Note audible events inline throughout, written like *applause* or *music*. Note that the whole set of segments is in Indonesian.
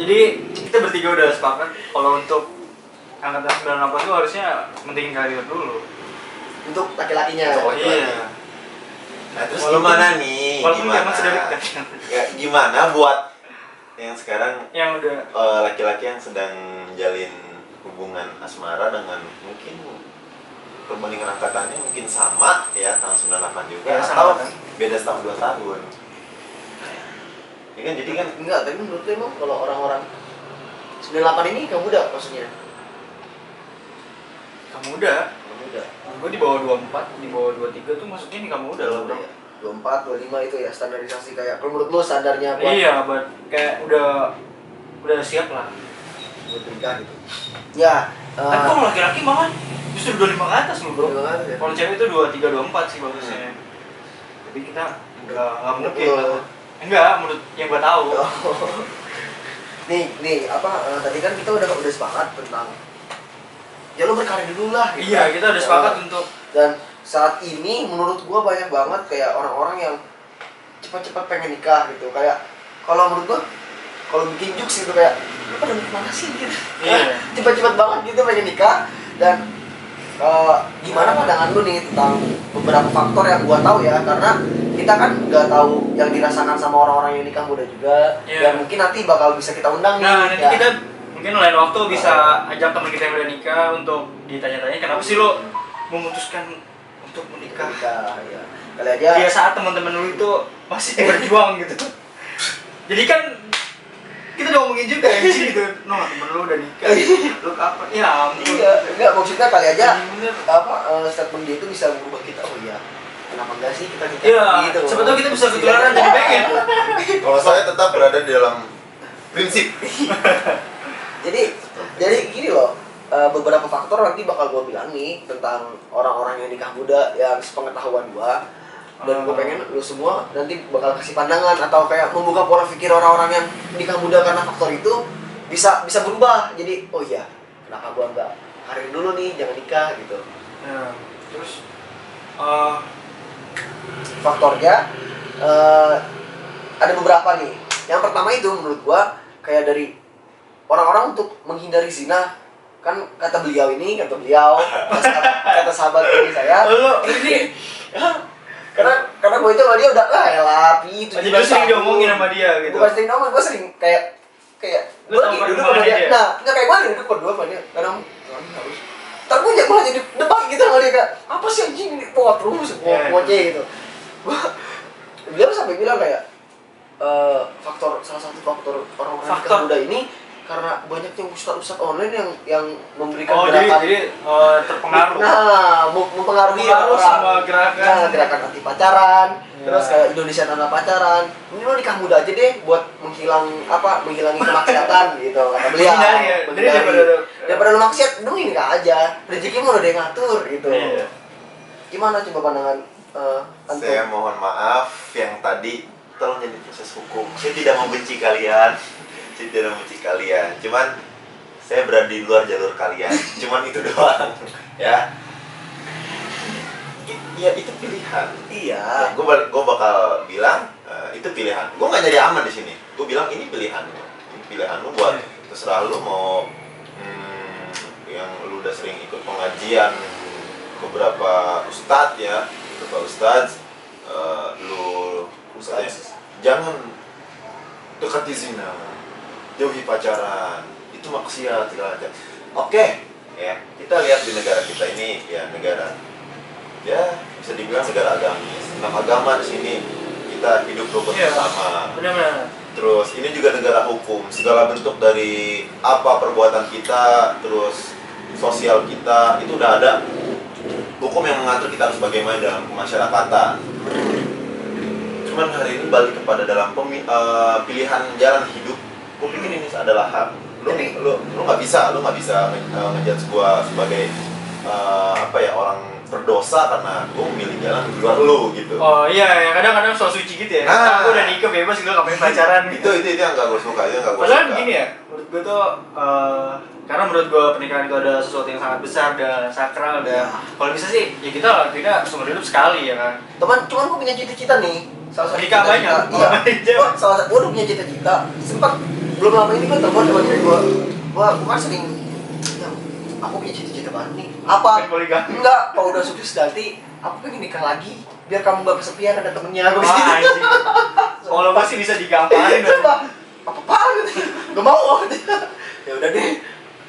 jadi kita bertiga udah sepakat kalau untuk angkatan 98 itu harusnya mentingin karir dulu. untuk laki-lakinya Oh, iya. Nah, terus Walaupun- gimana nih? Walaupun gimana? dekat. Ya, gimana buat yang sekarang Yang udah eh, laki-laki yang sedang menjalin hubungan asmara dengan mungkin perbandingan angkatannya mungkin sama ya tahun 98 juga Ya, sama, atau kan? beda setahun dua tahun. Ya kan jadi kan enggak tapi menurut lu emang kalau orang-orang 98 ini kamu muda maksudnya kamu udah. kamu muda Gue di bawah 24, di bawah 23 tuh masuknya nih kamu udah lah bro. ya 24, 25 itu ya standarisasi kayak kalau menurut lu standarnya buat Iya, buat kayak udah udah siap lah. buat nikah gitu ya Tapi eh, kalau laki-laki malah justru 25 ke atas loh bro. Udah ya. Kalau cewek itu 23 24 sih bagusnya. Tapi kita enggak enggak mungkin lah. Enggak, menurut yang gua tahu. Oh. nih nih apa eh, tadi kan kita udah udah sepakat tentang ya lu berkarir dulu lah gitu. Iya, kita udah sepakat Eh, untuk dan saat ini menurut gua banyak banget kayak orang-orang yang cepat-cepat pengen nikah gitu kayak kalau menurut gua kalau bikin jokes gitu kayak lu pada ke mana sih gitu Iya. *laughs* cepat-cepat banget gitu pengen nikah dan eh, gimana pandangan lu nih tentang beberapa faktor yang gua tahu ya karena kita kan nggak tahu yang dirasakan sama orang-orang yang nikah muda juga Iya. dan mungkin nanti bakal bisa kita undang nih Nah, nanti ya. kita mungkin lain waktu bisa ajak teman kita yang udah nikah untuk ditanya-tanya kenapa sih lo memutuskan untuk menikah nikah ya kali aja Dia saat teman-teman lu itu masih *laughs* berjuang gitu. Jadi kan kita udah ngomongin juga ya sini gitu. No, temen lu udah nikah. *laughs* Lu kapan? Ya ampun. iya enggak maksudnya kali aja Bener. apa eh, statement dia itu bisa merubah kita oh iya kenapa enggak sih kita nikah Iya, gitu. tahu kita bisa ketularan jadi pengen. *laughs* kalau saya tetap berada di dalam prinsip. *laughs* jadi jadi gini loh eh, beberapa faktor nanti bakal gue bilang nih tentang orang-orang yang nikah muda yang sepengetahuan gue dan gue pengen lu semua nanti bakal kasih pandangan atau kayak membuka pola pikir orang-orang yang nikah muda karena faktor itu bisa bisa berubah. Jadi oh iya kenapa gue enggak karir dulu nih jangan nikah gitu. Nah, terus eh faktornya eh, ada beberapa nih. Yang pertama itu menurut gua kayak dari orang-orang untuk menghindari zina. Kan kata beliau ini kata beliau kata, kata sahabat ini saya. Lu ini karena karena gue itu sama dia udah ah elah pi itu jadi lu sering diomongin sama dia gitu. bukan sering ngomong gue sering kayak kayak gue tahu lagi duduk sama dia. dia? nah nggak kayak gue lagi duduk berdua sama dia. Kadang "Tuhan, harus ntar gue malah jadi debat gitu sama dia kayak apa sih anjing ini kuat terus kuat iya. kuatnya gitu gua beliau sampai bilang kayak eh, faktor salah satu faktor orang-orang Faktor. muda ini karena banyaknya ustadz-ustadz online yang yang memberikan Oh, gerakan jadi eh, terpengaruh. Nah, mem- mempengaruhi Pengaruh orang. sama gerakan. Nah, gerakan anti pacaran, Ya. terus kayak Indonesia tanpa pacaran. Ini lo nikah muda aja deh buat menghilang apa? Menghilangi kemaksiatan *laughs* gitu kata beliau. Ya. Jadi daripada- daripada lo maksiat, lu ini nikah aja. Rezekimu udah yang ngatur gitu. Iya. Gimana coba pandangan eh Anto? Saya mohon maaf yang tadi tolong jadi proses hukum. Saya tidak membenci kalian. Saya tidak membenci kalian. Cuman saya berada di luar jalur kalian. Cuman itu *laughs* doang. Ya. I- Ya itu pilihan. Iya. gue gue bakal bilang eh, itu pilihan. Gue nggak jadi aman di sini. Gue bilang ini pilihan. Ini pilihan lu buat Iya. terserah lu mau hmm, yang lu udah sering ikut pengajian beberapa ustadz ya, beberapa ustadz eh, lu Ustadz. Jangan dekati zina, jauhi pacaran, itu maksiat segala macam. Oke, ya. Kita lihat di negara kita ini ya negara. Ya bisa dibilang negara agamis. Enam agama di sini kita hidup rukun Iya. bersama Benar-benar. terus ini juga negara hukum. Segala bentuk dari apa perbuatan kita terus sosial kita itu udah ada. Hukum yang mengatur kita harus bagaimana dalam kemasyarakatan cuman hari ini balik kepada dalam pemi- eh, pilihan jalan hidup gue pikir ini adalah hak lu Tapi- lu lu nggak bisa lu nggak bisa nge- ngejudge gua sebagai eh, apa ya orang berdosa karena gue memilih jalan di luar lu gitu Oh iya, ya kadang-kadang soal suci gitu ya. Nah. Aku udah nikah bebas gitu ngapain pacaran itu gitu. itu itu yang gak gue suka itu yang gak gue Padahal suka gini ya, menurut gue tuh eh, karena menurut gue pernikahan itu ada sesuatu yang sangat besar dan sakral dan kalau bisa sih ya kita kita seumur hidup sekali ya kan. Teman, cuman gue punya cita-cita nih. Salah satu Nikah cita-cita- banyak? Iya. Oh, *laughs* iya. Gua salah satu gue punya cita-cita. Sempat belum lama ini gue telepon sama cewek gue gue gue kan sering "Ya, aku punya cita-cita baru nih apa enggak kalau udah sukses nanti aku pengen nikah lagi biar kamu gak kesepian ada temennya gue Wah, anjing. Kalau masih bisa digamparin dong. apa apa gitu gak mau gitu. ya udah deh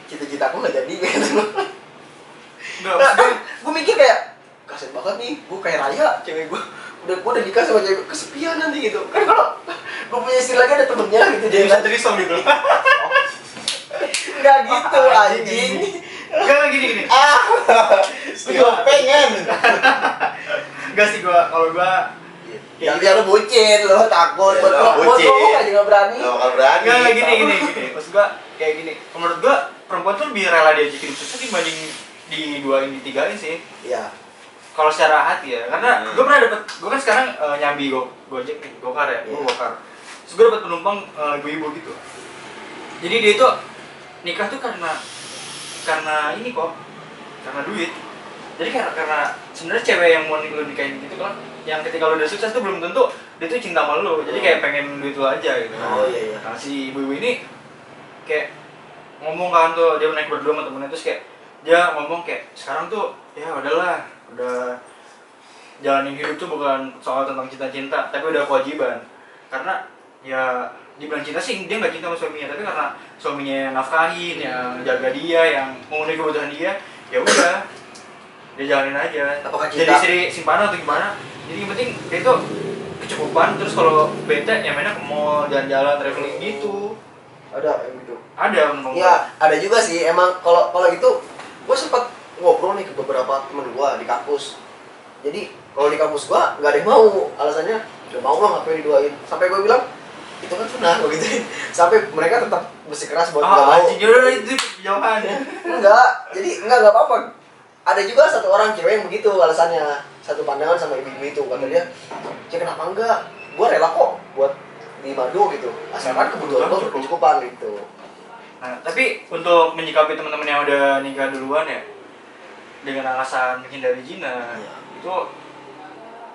cita-cita aku nggak jadi gitu Enggak, nah, gue mikir kayak kasian banget nih gue kayak raya cewek gue udah gue udah nikah sama cewek kesepian nanti gitu kan kalau gue punya istri lagi ada temennya gitu jadi bisa trisom gitu. nggak gitu anjing Enggak gini gini. ah Gue pengen. Enggak sih gua kalau gua yang dia lu bucin lo takut Ya, buat buat bucin. ngomong aja nggak berani Gak bakal berani. enggak gini gini gini. Maksud gua kayak gini. Menurut gua perempuan tuh lebih rela diajakin sukses dibanding di dua ini tigain sih. iya Kalau secara hati ya, karena Hmm. gua pernah dapet, gua kan sekarang eh, nyambi go, gojek nih, gokar ya, gua Iya. gokar. Terus gua dapet penumpang eh, ibu-ibu gitu. Jadi dia itu nikah tuh karena karena ini kok, karena duit. Jadi karena karena sebenarnya cewek yang mau lu nikahin gitu kan, yang ketika lu udah sukses tuh belum tentu dia tuh cinta sama lu. Jadi kayak pengen duit lu aja gitu. oh iya iya Nah si ibu-ibu ini kayak ngomong kan tuh dia naik berdua sama temennya terus kayak dia ngomong kayak sekarang tuh ya udahlah udah jalanin hidup tuh bukan soal tentang cinta-cinta tapi udah kewajiban. Karena ya dibilang cinta sih dia nggak cinta sama suaminya tapi karena suaminya yang nafkahin yang jaga dia yang memenuhi kebutuhan dia ya udah dia jalanin aja. Apakah jadi istri simpanan atau gimana? Jadi yang penting dia tuh kecukupan terus kalau bete ya mainnya ke mall jalan-jalan traveling gitu. Ada yang gitu? Ada menurut ya ada juga sih emang kalau kalau itu gue sempat ngobrol nih ke beberapa temen gue di kampus. Jadi kalau di kampus gue nggak ada yang mau. Alasannya nggak mau lah ngapain diduain? Sampai gue bilang itu kan sunnah gue gituin *laughs* sampai mereka tetap bersikeras buat nggak ah mau udah itu jauhan enggak. Jadi enggak nggak apa-apa. Ada juga satu orang cewek yang begitu alasannya. Satu pandangan sama ibu-ibu itu. Kata dia ya kenapa enggak? Gue rela kok buat di madu gitu. Asalkan kebutuhan gue Cukup. berkecukupan gitu. Nah, tapi untuk menyikapi teman-teman yang udah nikah duluan ya dengan alasan menghindari zina Iya. itu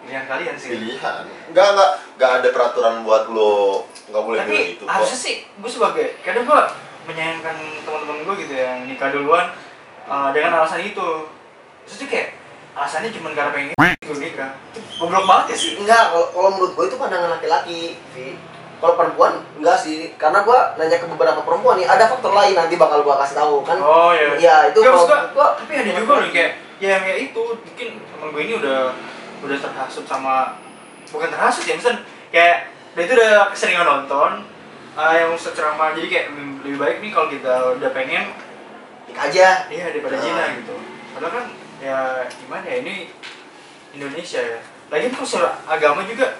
pilihan kalian sih. Pilihan. Enggak enggak enggak ada peraturan buat lo nggak boleh Tapi itu harusnya sih gue sebagai kadang gue menyayangkan teman-teman gue gitu yang nikah duluan uh, dengan alasan itu. Terus tuh kayak alasannya cuma karena pengen gitu nikah. Goblok banget ya sih. enggak kalau kalau menurut gue itu pandangan laki-laki Vi. Kalau perempuan enggak sih. Karena gue nanya ke beberapa perempuan nih ada faktor lain nanti bakal gue kasih tahu kan? Oh iya. Iya, itu Nggak, kalau gua, gua- tapi ada juga loh kayak ya yang kayak itu. Mungkin temen gue ini udah udah terhasut sama bukan terhasut ya misal kayak dia itu udah keseringan nonton uh, yang ustadz ceramah jadi kayak lebih baik nih kalau kita udah pengen nikah aja. Iya daripada Ah. zina gitu. Padahal kan ya gimana ya ini Indonesia ya. Lagi kalau soal agama juga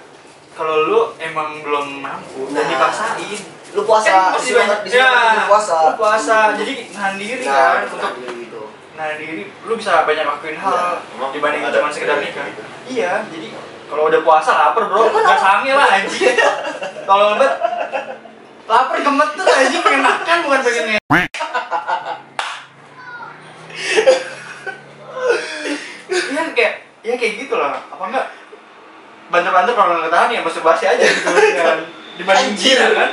kalau lu emang belum mampu dan Nah. dipaksain. Lu puasa kan banyak disuruh ya, lu puasa. lu puasa jadi nahan diri nah, kan. nah, untuk gitu nah diri lu bisa banyak lakuin hal Emang dibanding ada cuma sekedar nikah. gitu? iya jadi kalau udah puasa lapar bro. Ya kan nggak sange lah anjing. Kalau ngebet lapar gemeter anjing. Pengen makan bukan pengen nge iya kayak ya kayak gitu lah apa enggak banter-banter kalau nggak tahan ya masturbasi aja gitu kan. *laughs* Dibanding Anjir. zina kan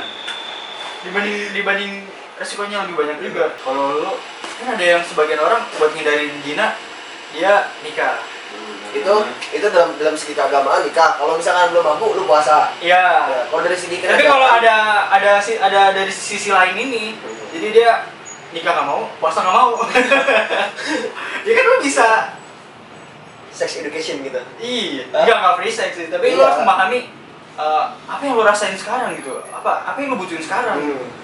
dibanding dibanding resikonya lebih banyak juga. Kalau lu kan ada yang sebagian orang buat ngindarin zina dia nikah. Itu itu dalam dalam segi keagamaan nikah. Kalau misalkan belum mampu lu puasa. Iya. Ya, kalau dari segi tapi kalau ada ada si- ada dari sisi lain ini jadi dia nikah nggak mau puasa nggak mau. *laughs* Ya kan lu bisa sex education gitu. Iya. Nggak nggak free sex sih. Tapi lu Iya. harus memahami eh, apa yang lu rasain sekarang gitu. Apa apa yang lu butuhin sekarang? Hmm.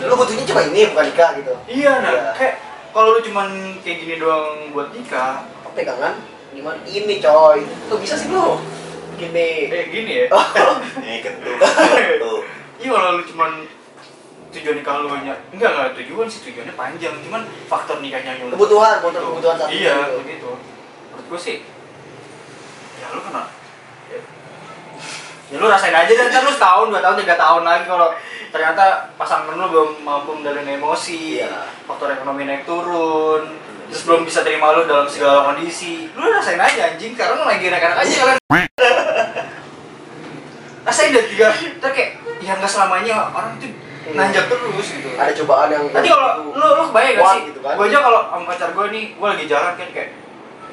lu butuhnya cuma ini bukan nikah gitu. Iya nah Iya. kayak kalau lu cuman kayak gini doang buat nikah. Apa pegangan? Gimana ini coy. Tuh bisa sih lu gini. Kayak gini ya? Oh, *laughs* Ini kentut. Tuh. iya kalau lu cuman tujuan nikah lu hanya enggak enggak tujuan sih tujuannya panjang. Cuman faktor nikahnya yang kebutuhan kebutuhan Gitu. kebutuhan satu iya gitu. begitu gue sih ya lu kena ya, ya lu rasain aja dan ntar lu setahun dua tahun tiga tahun lagi kalau ternyata pasangan lu belum mampu mengendalikan emosi Iya. faktor ekonomi naik turun terus belum bisa terima lu dalam segala kondisi lu rasain aja anjing lu lagi enak-enak aja kan rasain deh tiga ntar kayak ya nggak selamanya orang itu Iya. nanjak terus gitu ada cobaan yang yang kalau gitu. lu lu kebayang gak sih gitu kan. gue aja kalau sama pacar gue nih gue lagi jalan kan kayak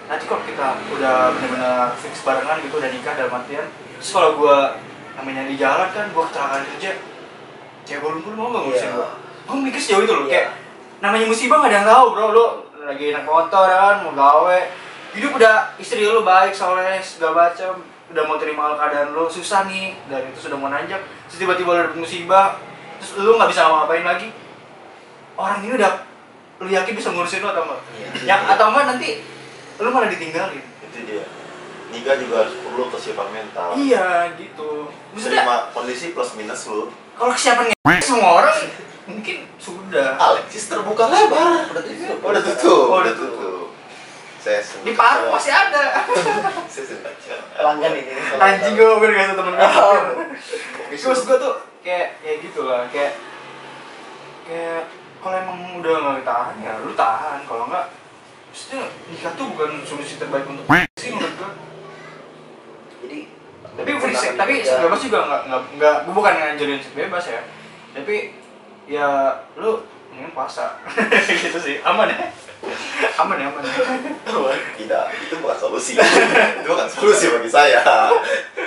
nanti kalau kita udah benar-benar fix barengan gitu udah nikah dalam artian. Terus kalau gue namanya di jalan kan gue kecelakaan kerja cewek gue lumpur mau ngurusin Iya. gue gue mikir sejauh itu loh Iya. kayak namanya musibah gak ada yang tahu bro. Lu lagi naik motor kan mau gawe. Hidup udah istri lu baik soleh segala macam udah mau terima keadaan lu susah nih. Dari itu sudah mau nanjak. Terus tiba-tiba lu dapet musibah terus lu nggak bisa ngapa-ngapain lagi. Orang ini udah lu yakin bisa ngurusin lu atau enggak Iya. yang atau enggak nanti lu malah ditinggalin. Itu dia. Nikah juga harus perlu kesiapan mental. Iya gitu. Maksudnya terima kondisi plus minus lu. Kalau kesiapan nge- semua orang mungkin sudah. Alexis terbuka lebar. Udah tutup. Udah tutup. Oh, udah udah tutup. Saya di paru masih ada. *laughs* Saya pelanggan ini. Anjing gue gue gak temen gue Oh. Terus gue tuh kayak kayak gitu lah kayak kayak kalau emang udah nggak tahan ya lu tahan. Kalau nggak maksudnya nikah tuh bukan solusi terbaik untuk sih menurut gue jadi tapi free tapi seks bebas juga nggak nggak nggak gue bukan nganjurin seks bebas ya. Tapi ya lu mending puasa. *laughs* Gitu sih. Aman ya? Aman ya aman ya? Tidak itu bukan solusi. Itu bukan solusi bagi saya.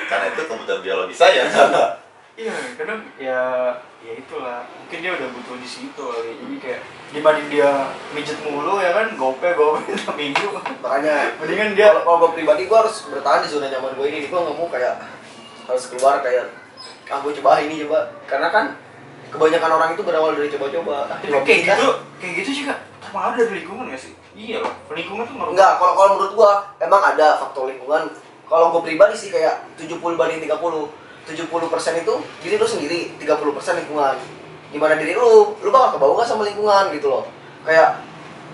Karena itu kebutuhan biologi saya. Iya kadang ya ya itulah. Mungkin dia udah butuh di situ kali. Jadi kayak dibanding dia mijet mulu ya kan gope gope *laughs* tiap minggu. Makanya mendingan dia kalau kalau gue pribadi gue harus bertahan di zona nyaman gue ini. Gue nggak mau kayak harus keluar kayak ah gue coba ini coba. Karena kan kebanyakan orang itu berawal dari coba-coba. Kalau kayak gitu kayak gitu juga terpengaruh dari lingkungan gak sih? Iya loh lingkungan tuh ngaruh Enggak, kalau kalau menurut gua emang ada faktor lingkungan. Kalau gua pribadi sih kayak 70 banding 30. 70% itu diri lu sendiri, 30% lingkungan. Gimana diri lu, lu bakal kebawa gak sama lingkungan gitu loh. Kayak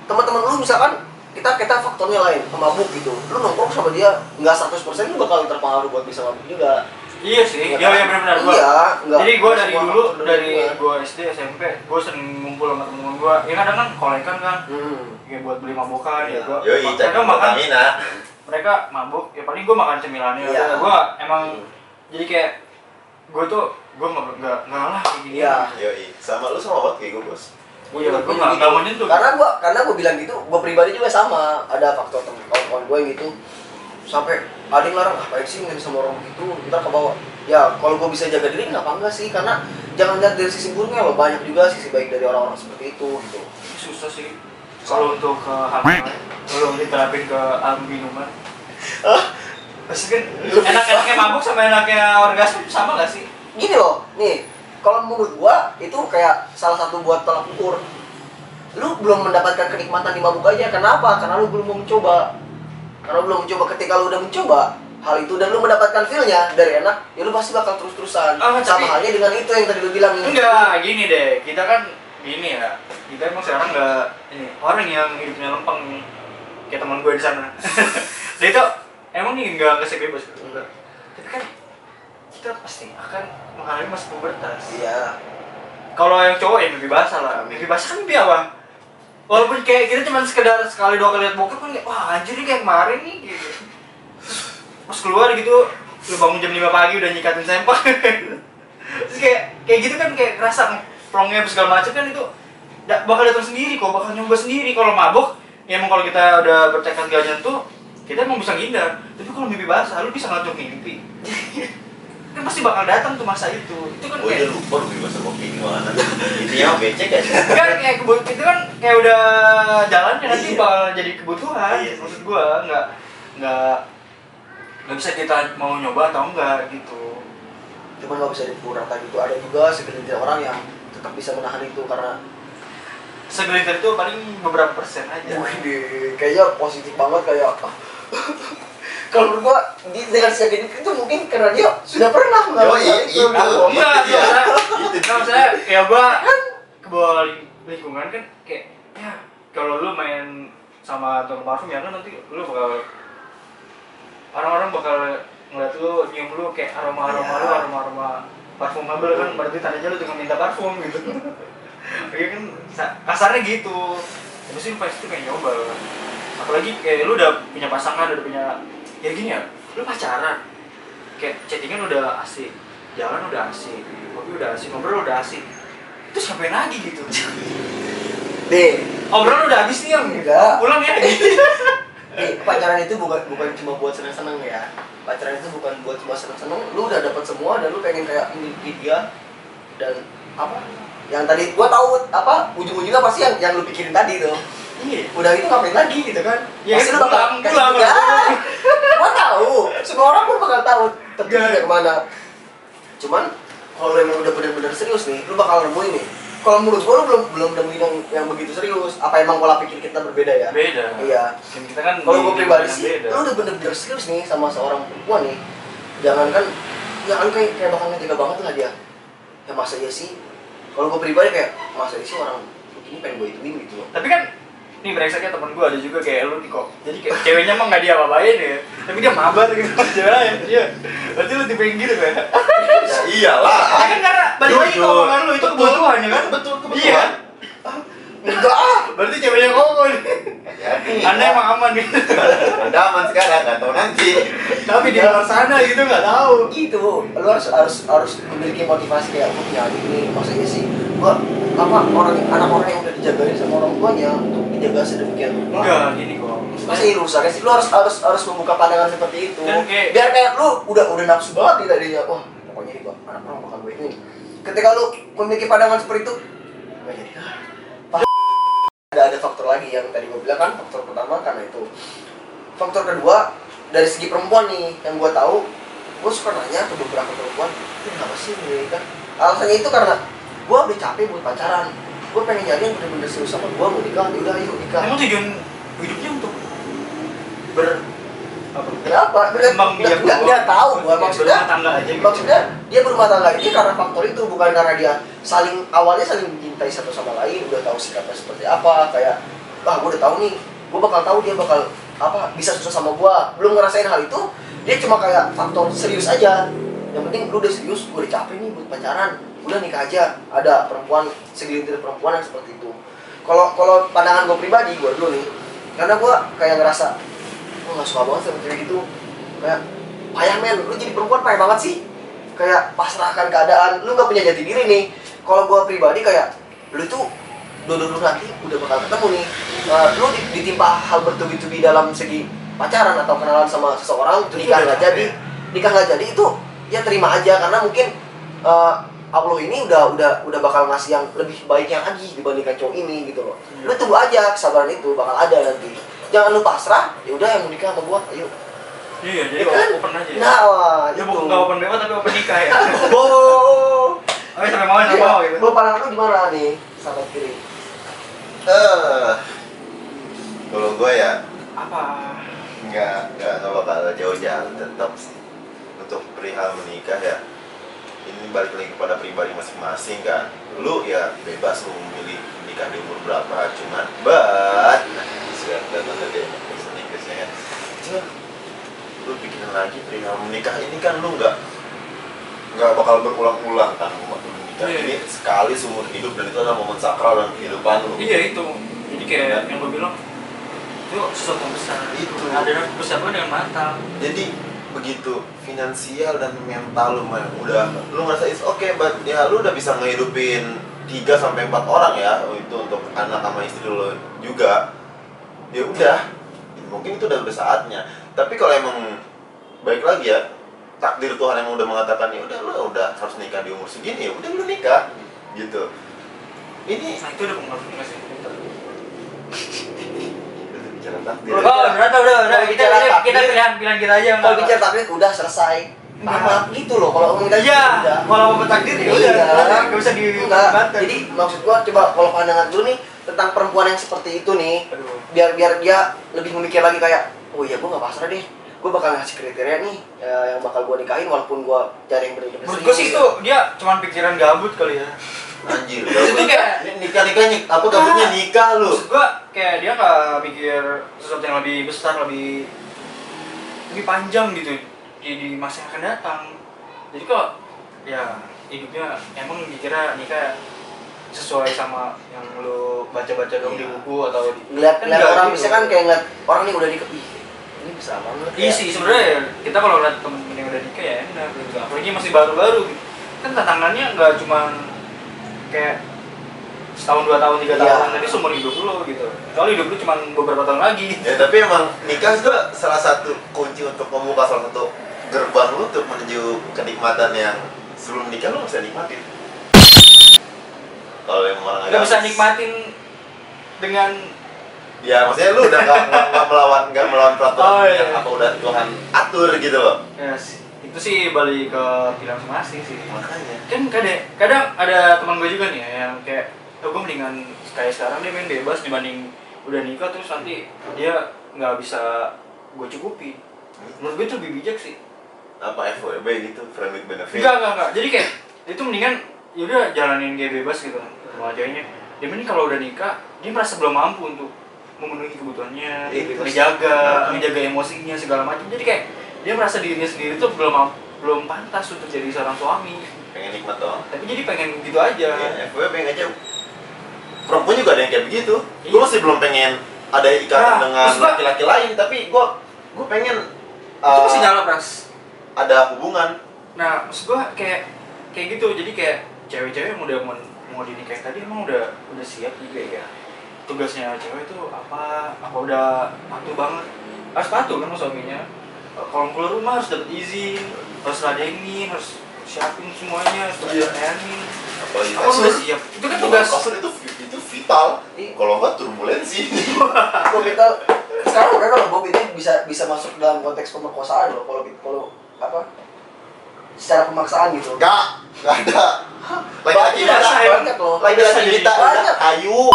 teman-teman lu misalkan kita kita faktornya lain, mabuk gitu. Lu nongkrong sama dia nggak 100% lu bakal terpengaruh buat bisa mabuk juga. iya sih Iya iya kan? iya benar-benar gua Iya, enggak. jadi gua dari dulu dari gua SD SMP gua sering ngumpul sama temen-temen gua ya kadang kan kolekan kan Hmm. kayak buat beli mabokan ya Iya. gua mereka cek makan mereka mabuk ya paling gua makan cemilannya Iya. gua emang Hmm. Jadi kayak gua tuh gua nggak nggak nggak lah kayak gini. Iya. yoi. Sama lu sama banget kayak gue bos? Gua Iya, gitu. nggak nggak mau nyentuh karena gua karena gua bilang gitu gua pribadi juga sama. Ada faktor temen kawan-kawan gue yang gitu. Sampai ada yang larang apa sih nggak sama orang gitu? Ntar ke bawah. Ya kalau gua bisa jaga diri kenapa enggak sih? Karena jangan lihat dari sisi buruknya loh banyak juga sisi baik dari orang-orang seperti itu gitu. Susah sih. Kalau untuk ke hamil kalau diterapin ke alam minuman kan enak-enaknya mabuk sama enaknya orgasme sama gak sih? Gini loh nih kalau menurut gua itu kayak salah satu buat tolak ukur. Lu belum mendapatkan kenikmatan di mabuk aja. Kenapa? Karena lu belum mau mencoba. Karena lu belum mencoba. Ketika lu udah mencoba hal itu dan lu mendapatkan feelnya dari enak ya lu pasti bakal terus-terusan. Ah, sama tapi- halnya dengan itu yang tadi lu bilang enggak gini deh. Kita kan gini ya. Kita emang sekarang nggak ini orang yang hidupnya lempeng. Kayak teman gue di sana. *laughs* Dia itu emang nih nggak nggak bebas? Enggak. Tapi kan kita pasti akan mengalami masa pubertas iya. Kalau yang cowok ya mimpi basah lah. Mimpi basah kan mimpi apa walaupun kayak kita cuma sekedar sekali dua kali lihat bokep kan kayak wah anjir nih kayak kemarin nih gitu. Pas keluar gitu lu bangun jam 5 pagi udah nyikatin sempak *laughs* terus kayak kayak gitu kan kayak kerasa plongnya segala macam kan itu bakal datang sendiri kok bakal nyoba sendiri. Kalau mabuk ya emang kalau kita udah bertekad gak nyentuh kita emang bisa ngindar tapi kalau mimpi basah lu bisa ngatur mimpi. *laughs* Kan pasti bakal datang tuh masa itu. Itu kan gue kayak udah lupa lu bahasa kopi gimana ini ya becek aja kan kayak kebut itu kan kayak udah jalannya nanti Iya. bakal jadi kebutuhan Iya. maksud gua. Nggak nggak nggak bisa kita mau nyoba atau enggak gitu. Cuma nggak bisa rata gitu ada juga segelintir orang yang tetap bisa menahan itu karena segelintir itu paling beberapa persen aja. Wih, kayaknya positif banget kayak kalau menurut gua di, dengan seyakin itu mungkin karena dia sudah pernah mengalami iya, hal itu. enggak Iya. enggak Itu enggak maksudnya ya gua ke bawah ling- lingkungan kan kayak ya kalau lu main sama tukang parfum ya kan nanti lu bakal orang-orang bakal ngeliat lu nyium lu kayak aroma aroma Iya. lu aroma aroma parfum mabel kan berarti tandanya lu tukang minta parfum gitu *laughs* Iya kan sa- kasarnya gitu tapi sih pasti pengen nyoba apalagi kayak lu udah punya pasangan udah punya ya gini ya lu pacaran kayak chattingan udah asik jalan udah asik kopi udah asik ngobrol udah asik itu siapain lagi gitu deh obrolan udah habis nih yang Enggak. pulang ya *laughs* Nih, pacaran itu bukan bukan cuma buat seneng-seneng ya. Pacaran itu bukan buat cuma seneng-seneng. Lu udah dapat semua dan lu pengen kayak memiliki dia dan apa? Yang tadi gua tahu apa ujung-ujungnya pasti yang yang lu pikirin tadi tuh. Iya Udah itu ngapain lagi gitu kan? Ya, pasti lu bakal pulang, gitu kan? Gua tahu. Semua orang pun bakal tahu Enggak. dia ke mana. Cuman kalau emang udah bener-bener serius nih, lu bakal nemuin nih. Kalau menurut gua lu belum belum nemuin yang, yang begitu serius. Apa emang pola pikir kita berbeda ya? beda Iya. Dan kita kan kalau gue pribadi sih beda. lu udah bener-bener serius nih sama seorang perempuan nih jangan kan jangan kayak kayak bakal ngejaga banget lah dia ya masa iya sih kalau gue pribadi kayak masa iya sih orang ini pengen gue ituin gitu loh tapi kan nih brengseknya temen gue ada juga kayak lu nih kok. Jadi kayak ceweknya emang gak dia apa-apain ya. Tapi dia mabar gitu. *laughs* Ceweknya iya berarti lu tipe yang gitu kan Ya iyalah. Ya kan karena balik lagi ke omongan lu itu kebutuhan ya kan? Betul, kebutuhan. iya. Enggak. Ah berarti ceweknya ngomong nih. Anda emang aman gitu. Anda aman sekarang, nggak tahu nanti. tapi di luar sana gitu nggak tahu. Gitu. Lu harus harus harus memiliki motivasi kayak gue punya adik nih masa iya sih. Gue apa orang anak orang yang udah dijagain sama orang tuanya untuk dijaga sedemikian rupa enggak gini kok Masa ini rusaknya sih? Lu harus harus harus membuka pandangan seperti itu. Dan kayak- Biar kayak lu udah udah nafsu banget nih tadinya. Wah, pokoknya ini gua anak orang bakal gue ini. Ketika lu memiliki pandangan seperti itu, nggak jadi. Ada ada faktor lagi yang tadi gue bilang kan faktor pertama karena itu. Faktor kedua dari segi perempuan nih yang gue tahu, gue suka nanya ke beberapa perempuan, "Lu kenapa sih menikah?" Alasannya itu karena gue udah capek buat pacaran. Gue pengen jadi yang bener-bener serius sama gue mau nikah, udah ayo nikah. emang tujuan hidupnya untuk Ber apa Kenapa? Berkembang biak doang. dia tahu gua maksudnya. Aja gitu. Maksudnya dia berumah tangga ini karena faktor itu bukan karena dia saling awalnya saling mencintai satu sama lain, udah tahu sikapnya seperti apa, kayak ah gua udah tahu nih, gua bakal tahu dia bakal apa bisa susah sama gua. Belum ngerasain hal itu, dia cuma kayak faktor serius aja. Yang penting lu udah serius, gua udah capek nih buat pacaran. Udah nikah aja. Ada perempuan segelintir perempuan yang seperti itu. Kalau kalau pandangan gua pribadi, gua dulu nih, karena gua kayak ngerasa gue gak suka banget sama cewek gitu. Kayak payah men lu jadi perempuan payah banget sih. Kayak pasrahkan keadaan lu gak punya jati diri nih. Kalau gue pribadi kayak lu itu dulu nanti udah bakal ketemu nih. Eh, lu di- ditimpa hal bertubi-tubi dalam segi pacaran atau kenalan sama seseorang Itu nikah udah nggak jadi nikah nggak jadi itu ya terima aja. Karena mungkin eh, Allah ini udah udah udah bakal ngasih yang lebih baik yang lagi dibandingkan cowok ini gitu loh. Iya. lu tunggu aja kesabaran itu bakal ada nanti. Jangan lu pasrah ya udah yang mau nikah sama gua ayo. Iya jadi Ya kan? open aja ya. Nah wah, ya itu bukan nggak open bebas tapi open nikah ya. *laughs* Oh oke sampai mau sampai Iya. mau gitu. Gua pandangan lu gimana nih sahabat kiri? Eh, kalau gue ya apa? nggak nggak nggak bakal jauh-jauh tetap sih untuk perihal menikah ya ini balik lagi kepada pribadi masing-masing kan? Lu ya bebas lu memilih menikah di umur berapa cuman but sudah datang dari bahasa Inggrisnya ya cuman lu pikirin lagi perihal menikah ini kan lu nggak nggak bakal berulang-ulang kan? Lu menikah Iya. ini sekali seumur hidup dan itu adalah momen sakral dalam kehidupan lu. Iya itu. Jadi kayak yang lo bilang itu sesuatu yang besar. Itu. ada persiapan dengan matang jadi begitu finansial dan mental lu udah lu ngerasa it's okay but ya lu udah bisa ngehidupin 3 sampai 4 orang ya itu untuk anak sama istri lu juga. Ya udah mungkin itu udah saatnya. Tapi kalau emang baik lagi ya takdir Tuhan emang udah mengatakan ya udah lu udah harus nikah di umur segini ya udah lu nikah gitu. Ini nah itu udah pengaruh sih bicara takdir Oh, udah udah udah, kita kita, kita takdir- pilihan pilihan kita aja kalau bicara takdir udah selesai. Maaf gitu loh kalau ngomongin tadi iya kalau mau takdir ya udah Iya. bisa Enggak. dibatkan jadi maksud gua coba kalau pandangan dulu nih tentang perempuan yang seperti itu nih biar biar dia lebih memikir lagi kayak oh iya gua nggak pasrah deh. Gua bakal ngasih kriteria nih ya, yang bakal gua nikahin walaupun gua cari yang bener-bener menurut gue sih itu dia cuma pikiran gabut kali ya. Anjir Itu kayak- nikah nikah apa gabutnya nikah lu Maksud gua kayak dia nggak mikir sesuatu yang lebih besar, lebih lebih panjang gitu di, di masa yang akan datang. Jadi kok ya hidupnya emang dikira nikah sesuai sama yang lu baca-baca dong di Iya. buku atau di ngeliat Kan ngeliat orang gitu. bisa kan kayak ngeliat orang nih udah nikah ini bisa banget Iya sih sebenarnya ya, kita kalau lihat temen-temen yang udah nikah ya enak gitu. Apalagi masih baru-baru gitu. Kan tantangannya nggak cuma kayak setahun dua tahun tiga Iya. tahun tadi seumur hidup lu gitu kecuali hidup lu cuma beberapa tahun lagi Ya tapi emang nikah itu salah satu kunci untuk membuka salah satu gerbang lu untuk menuju kenikmatan yang sebelum nikah lu bisa nikmatin. Kalau yang orang nggak bisa nikmatin dengan Ya maksudnya lu udah nggak melawan nggak melawan peraturan Oh, iya. yang apa udah Tuhan atur gitu loh. ya sih, itu sih balik ke pilihan masing-masing sih Makanya. kan kadang kadang ada teman gue juga nih ya, yang kayak oh, gue mendingan kayak sekarang dia main bebas dibanding udah nikah terus nanti dia nggak bisa gue cukupi. Menurut gue itu lebih bijak sih. Apa FWB gitu, friend with benefit. enggak enggak enggak jadi kayak itu mendingan yaudah jalanin kayak bebas gitu sama ceweknya. Dia mending kalau udah nikah dia merasa belum mampu untuk memenuhi kebutuhannya terus- menjaga menjaga emosinya segala macam. Jadi kayak dia merasa dirinya sendiri tuh belum mam- belum pantas untuk jadi seorang suami. Pengen nikmat doang. tapi jadi pengen gitu aja. Ya, FWB pengen aja. Perempuan juga ada yang kayak begitu. Iya. Gue masih belum pengen ada ikatan Nah, dengan laki-laki lain, tapi gue gue pengen itu uh, masih nyala pras ada hubungan. nah maksud gua kayak kayak gitu. Jadi kayak cewek-cewek yang udah mau mau dinikahin tadi emang udah udah siap juga ya. Tugasnya cewek itu apa? Apa udah patuh banget? Harus patuh kan suaminya. Kalau keluar rumah harus dapet izin harus ladenin harus siapin semuanya harus ladenin Apalagi apa udah siap. Itu kan tugas Kasur itu itu vital. Iya. Kalau nggak turbulensi. *laughs* Kok kita sekarang udah kalau Bob ini bisa bisa masuk dalam konteks pemerkosaan loh kalau kalau apa secara pemaksaan gitu. Nggak, nggak ada. Laki-laki Banyak, loh. Laki-laki kita ayu.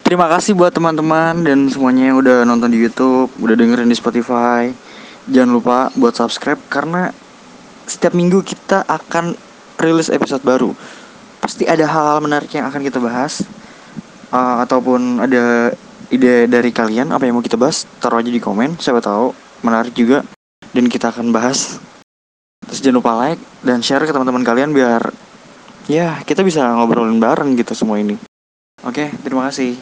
Terima kasih buat teman-teman dan semuanya yang udah nonton di YouTube, udah dengerin di Spotify. Jangan lupa buat subscribe karena setiap minggu kita akan rilis episode baru. Pasti ada hal-hal menarik yang akan kita bahas. Uh, ataupun ada ide dari kalian apa yang mau kita bahas, taruh aja di komen. Siapa tahu menarik juga dan kita akan bahas. Terus jangan lupa like dan share ke teman-teman kalian biar ya kita bisa ngobrolin bareng gitu semua ini. Oke, terima kasih.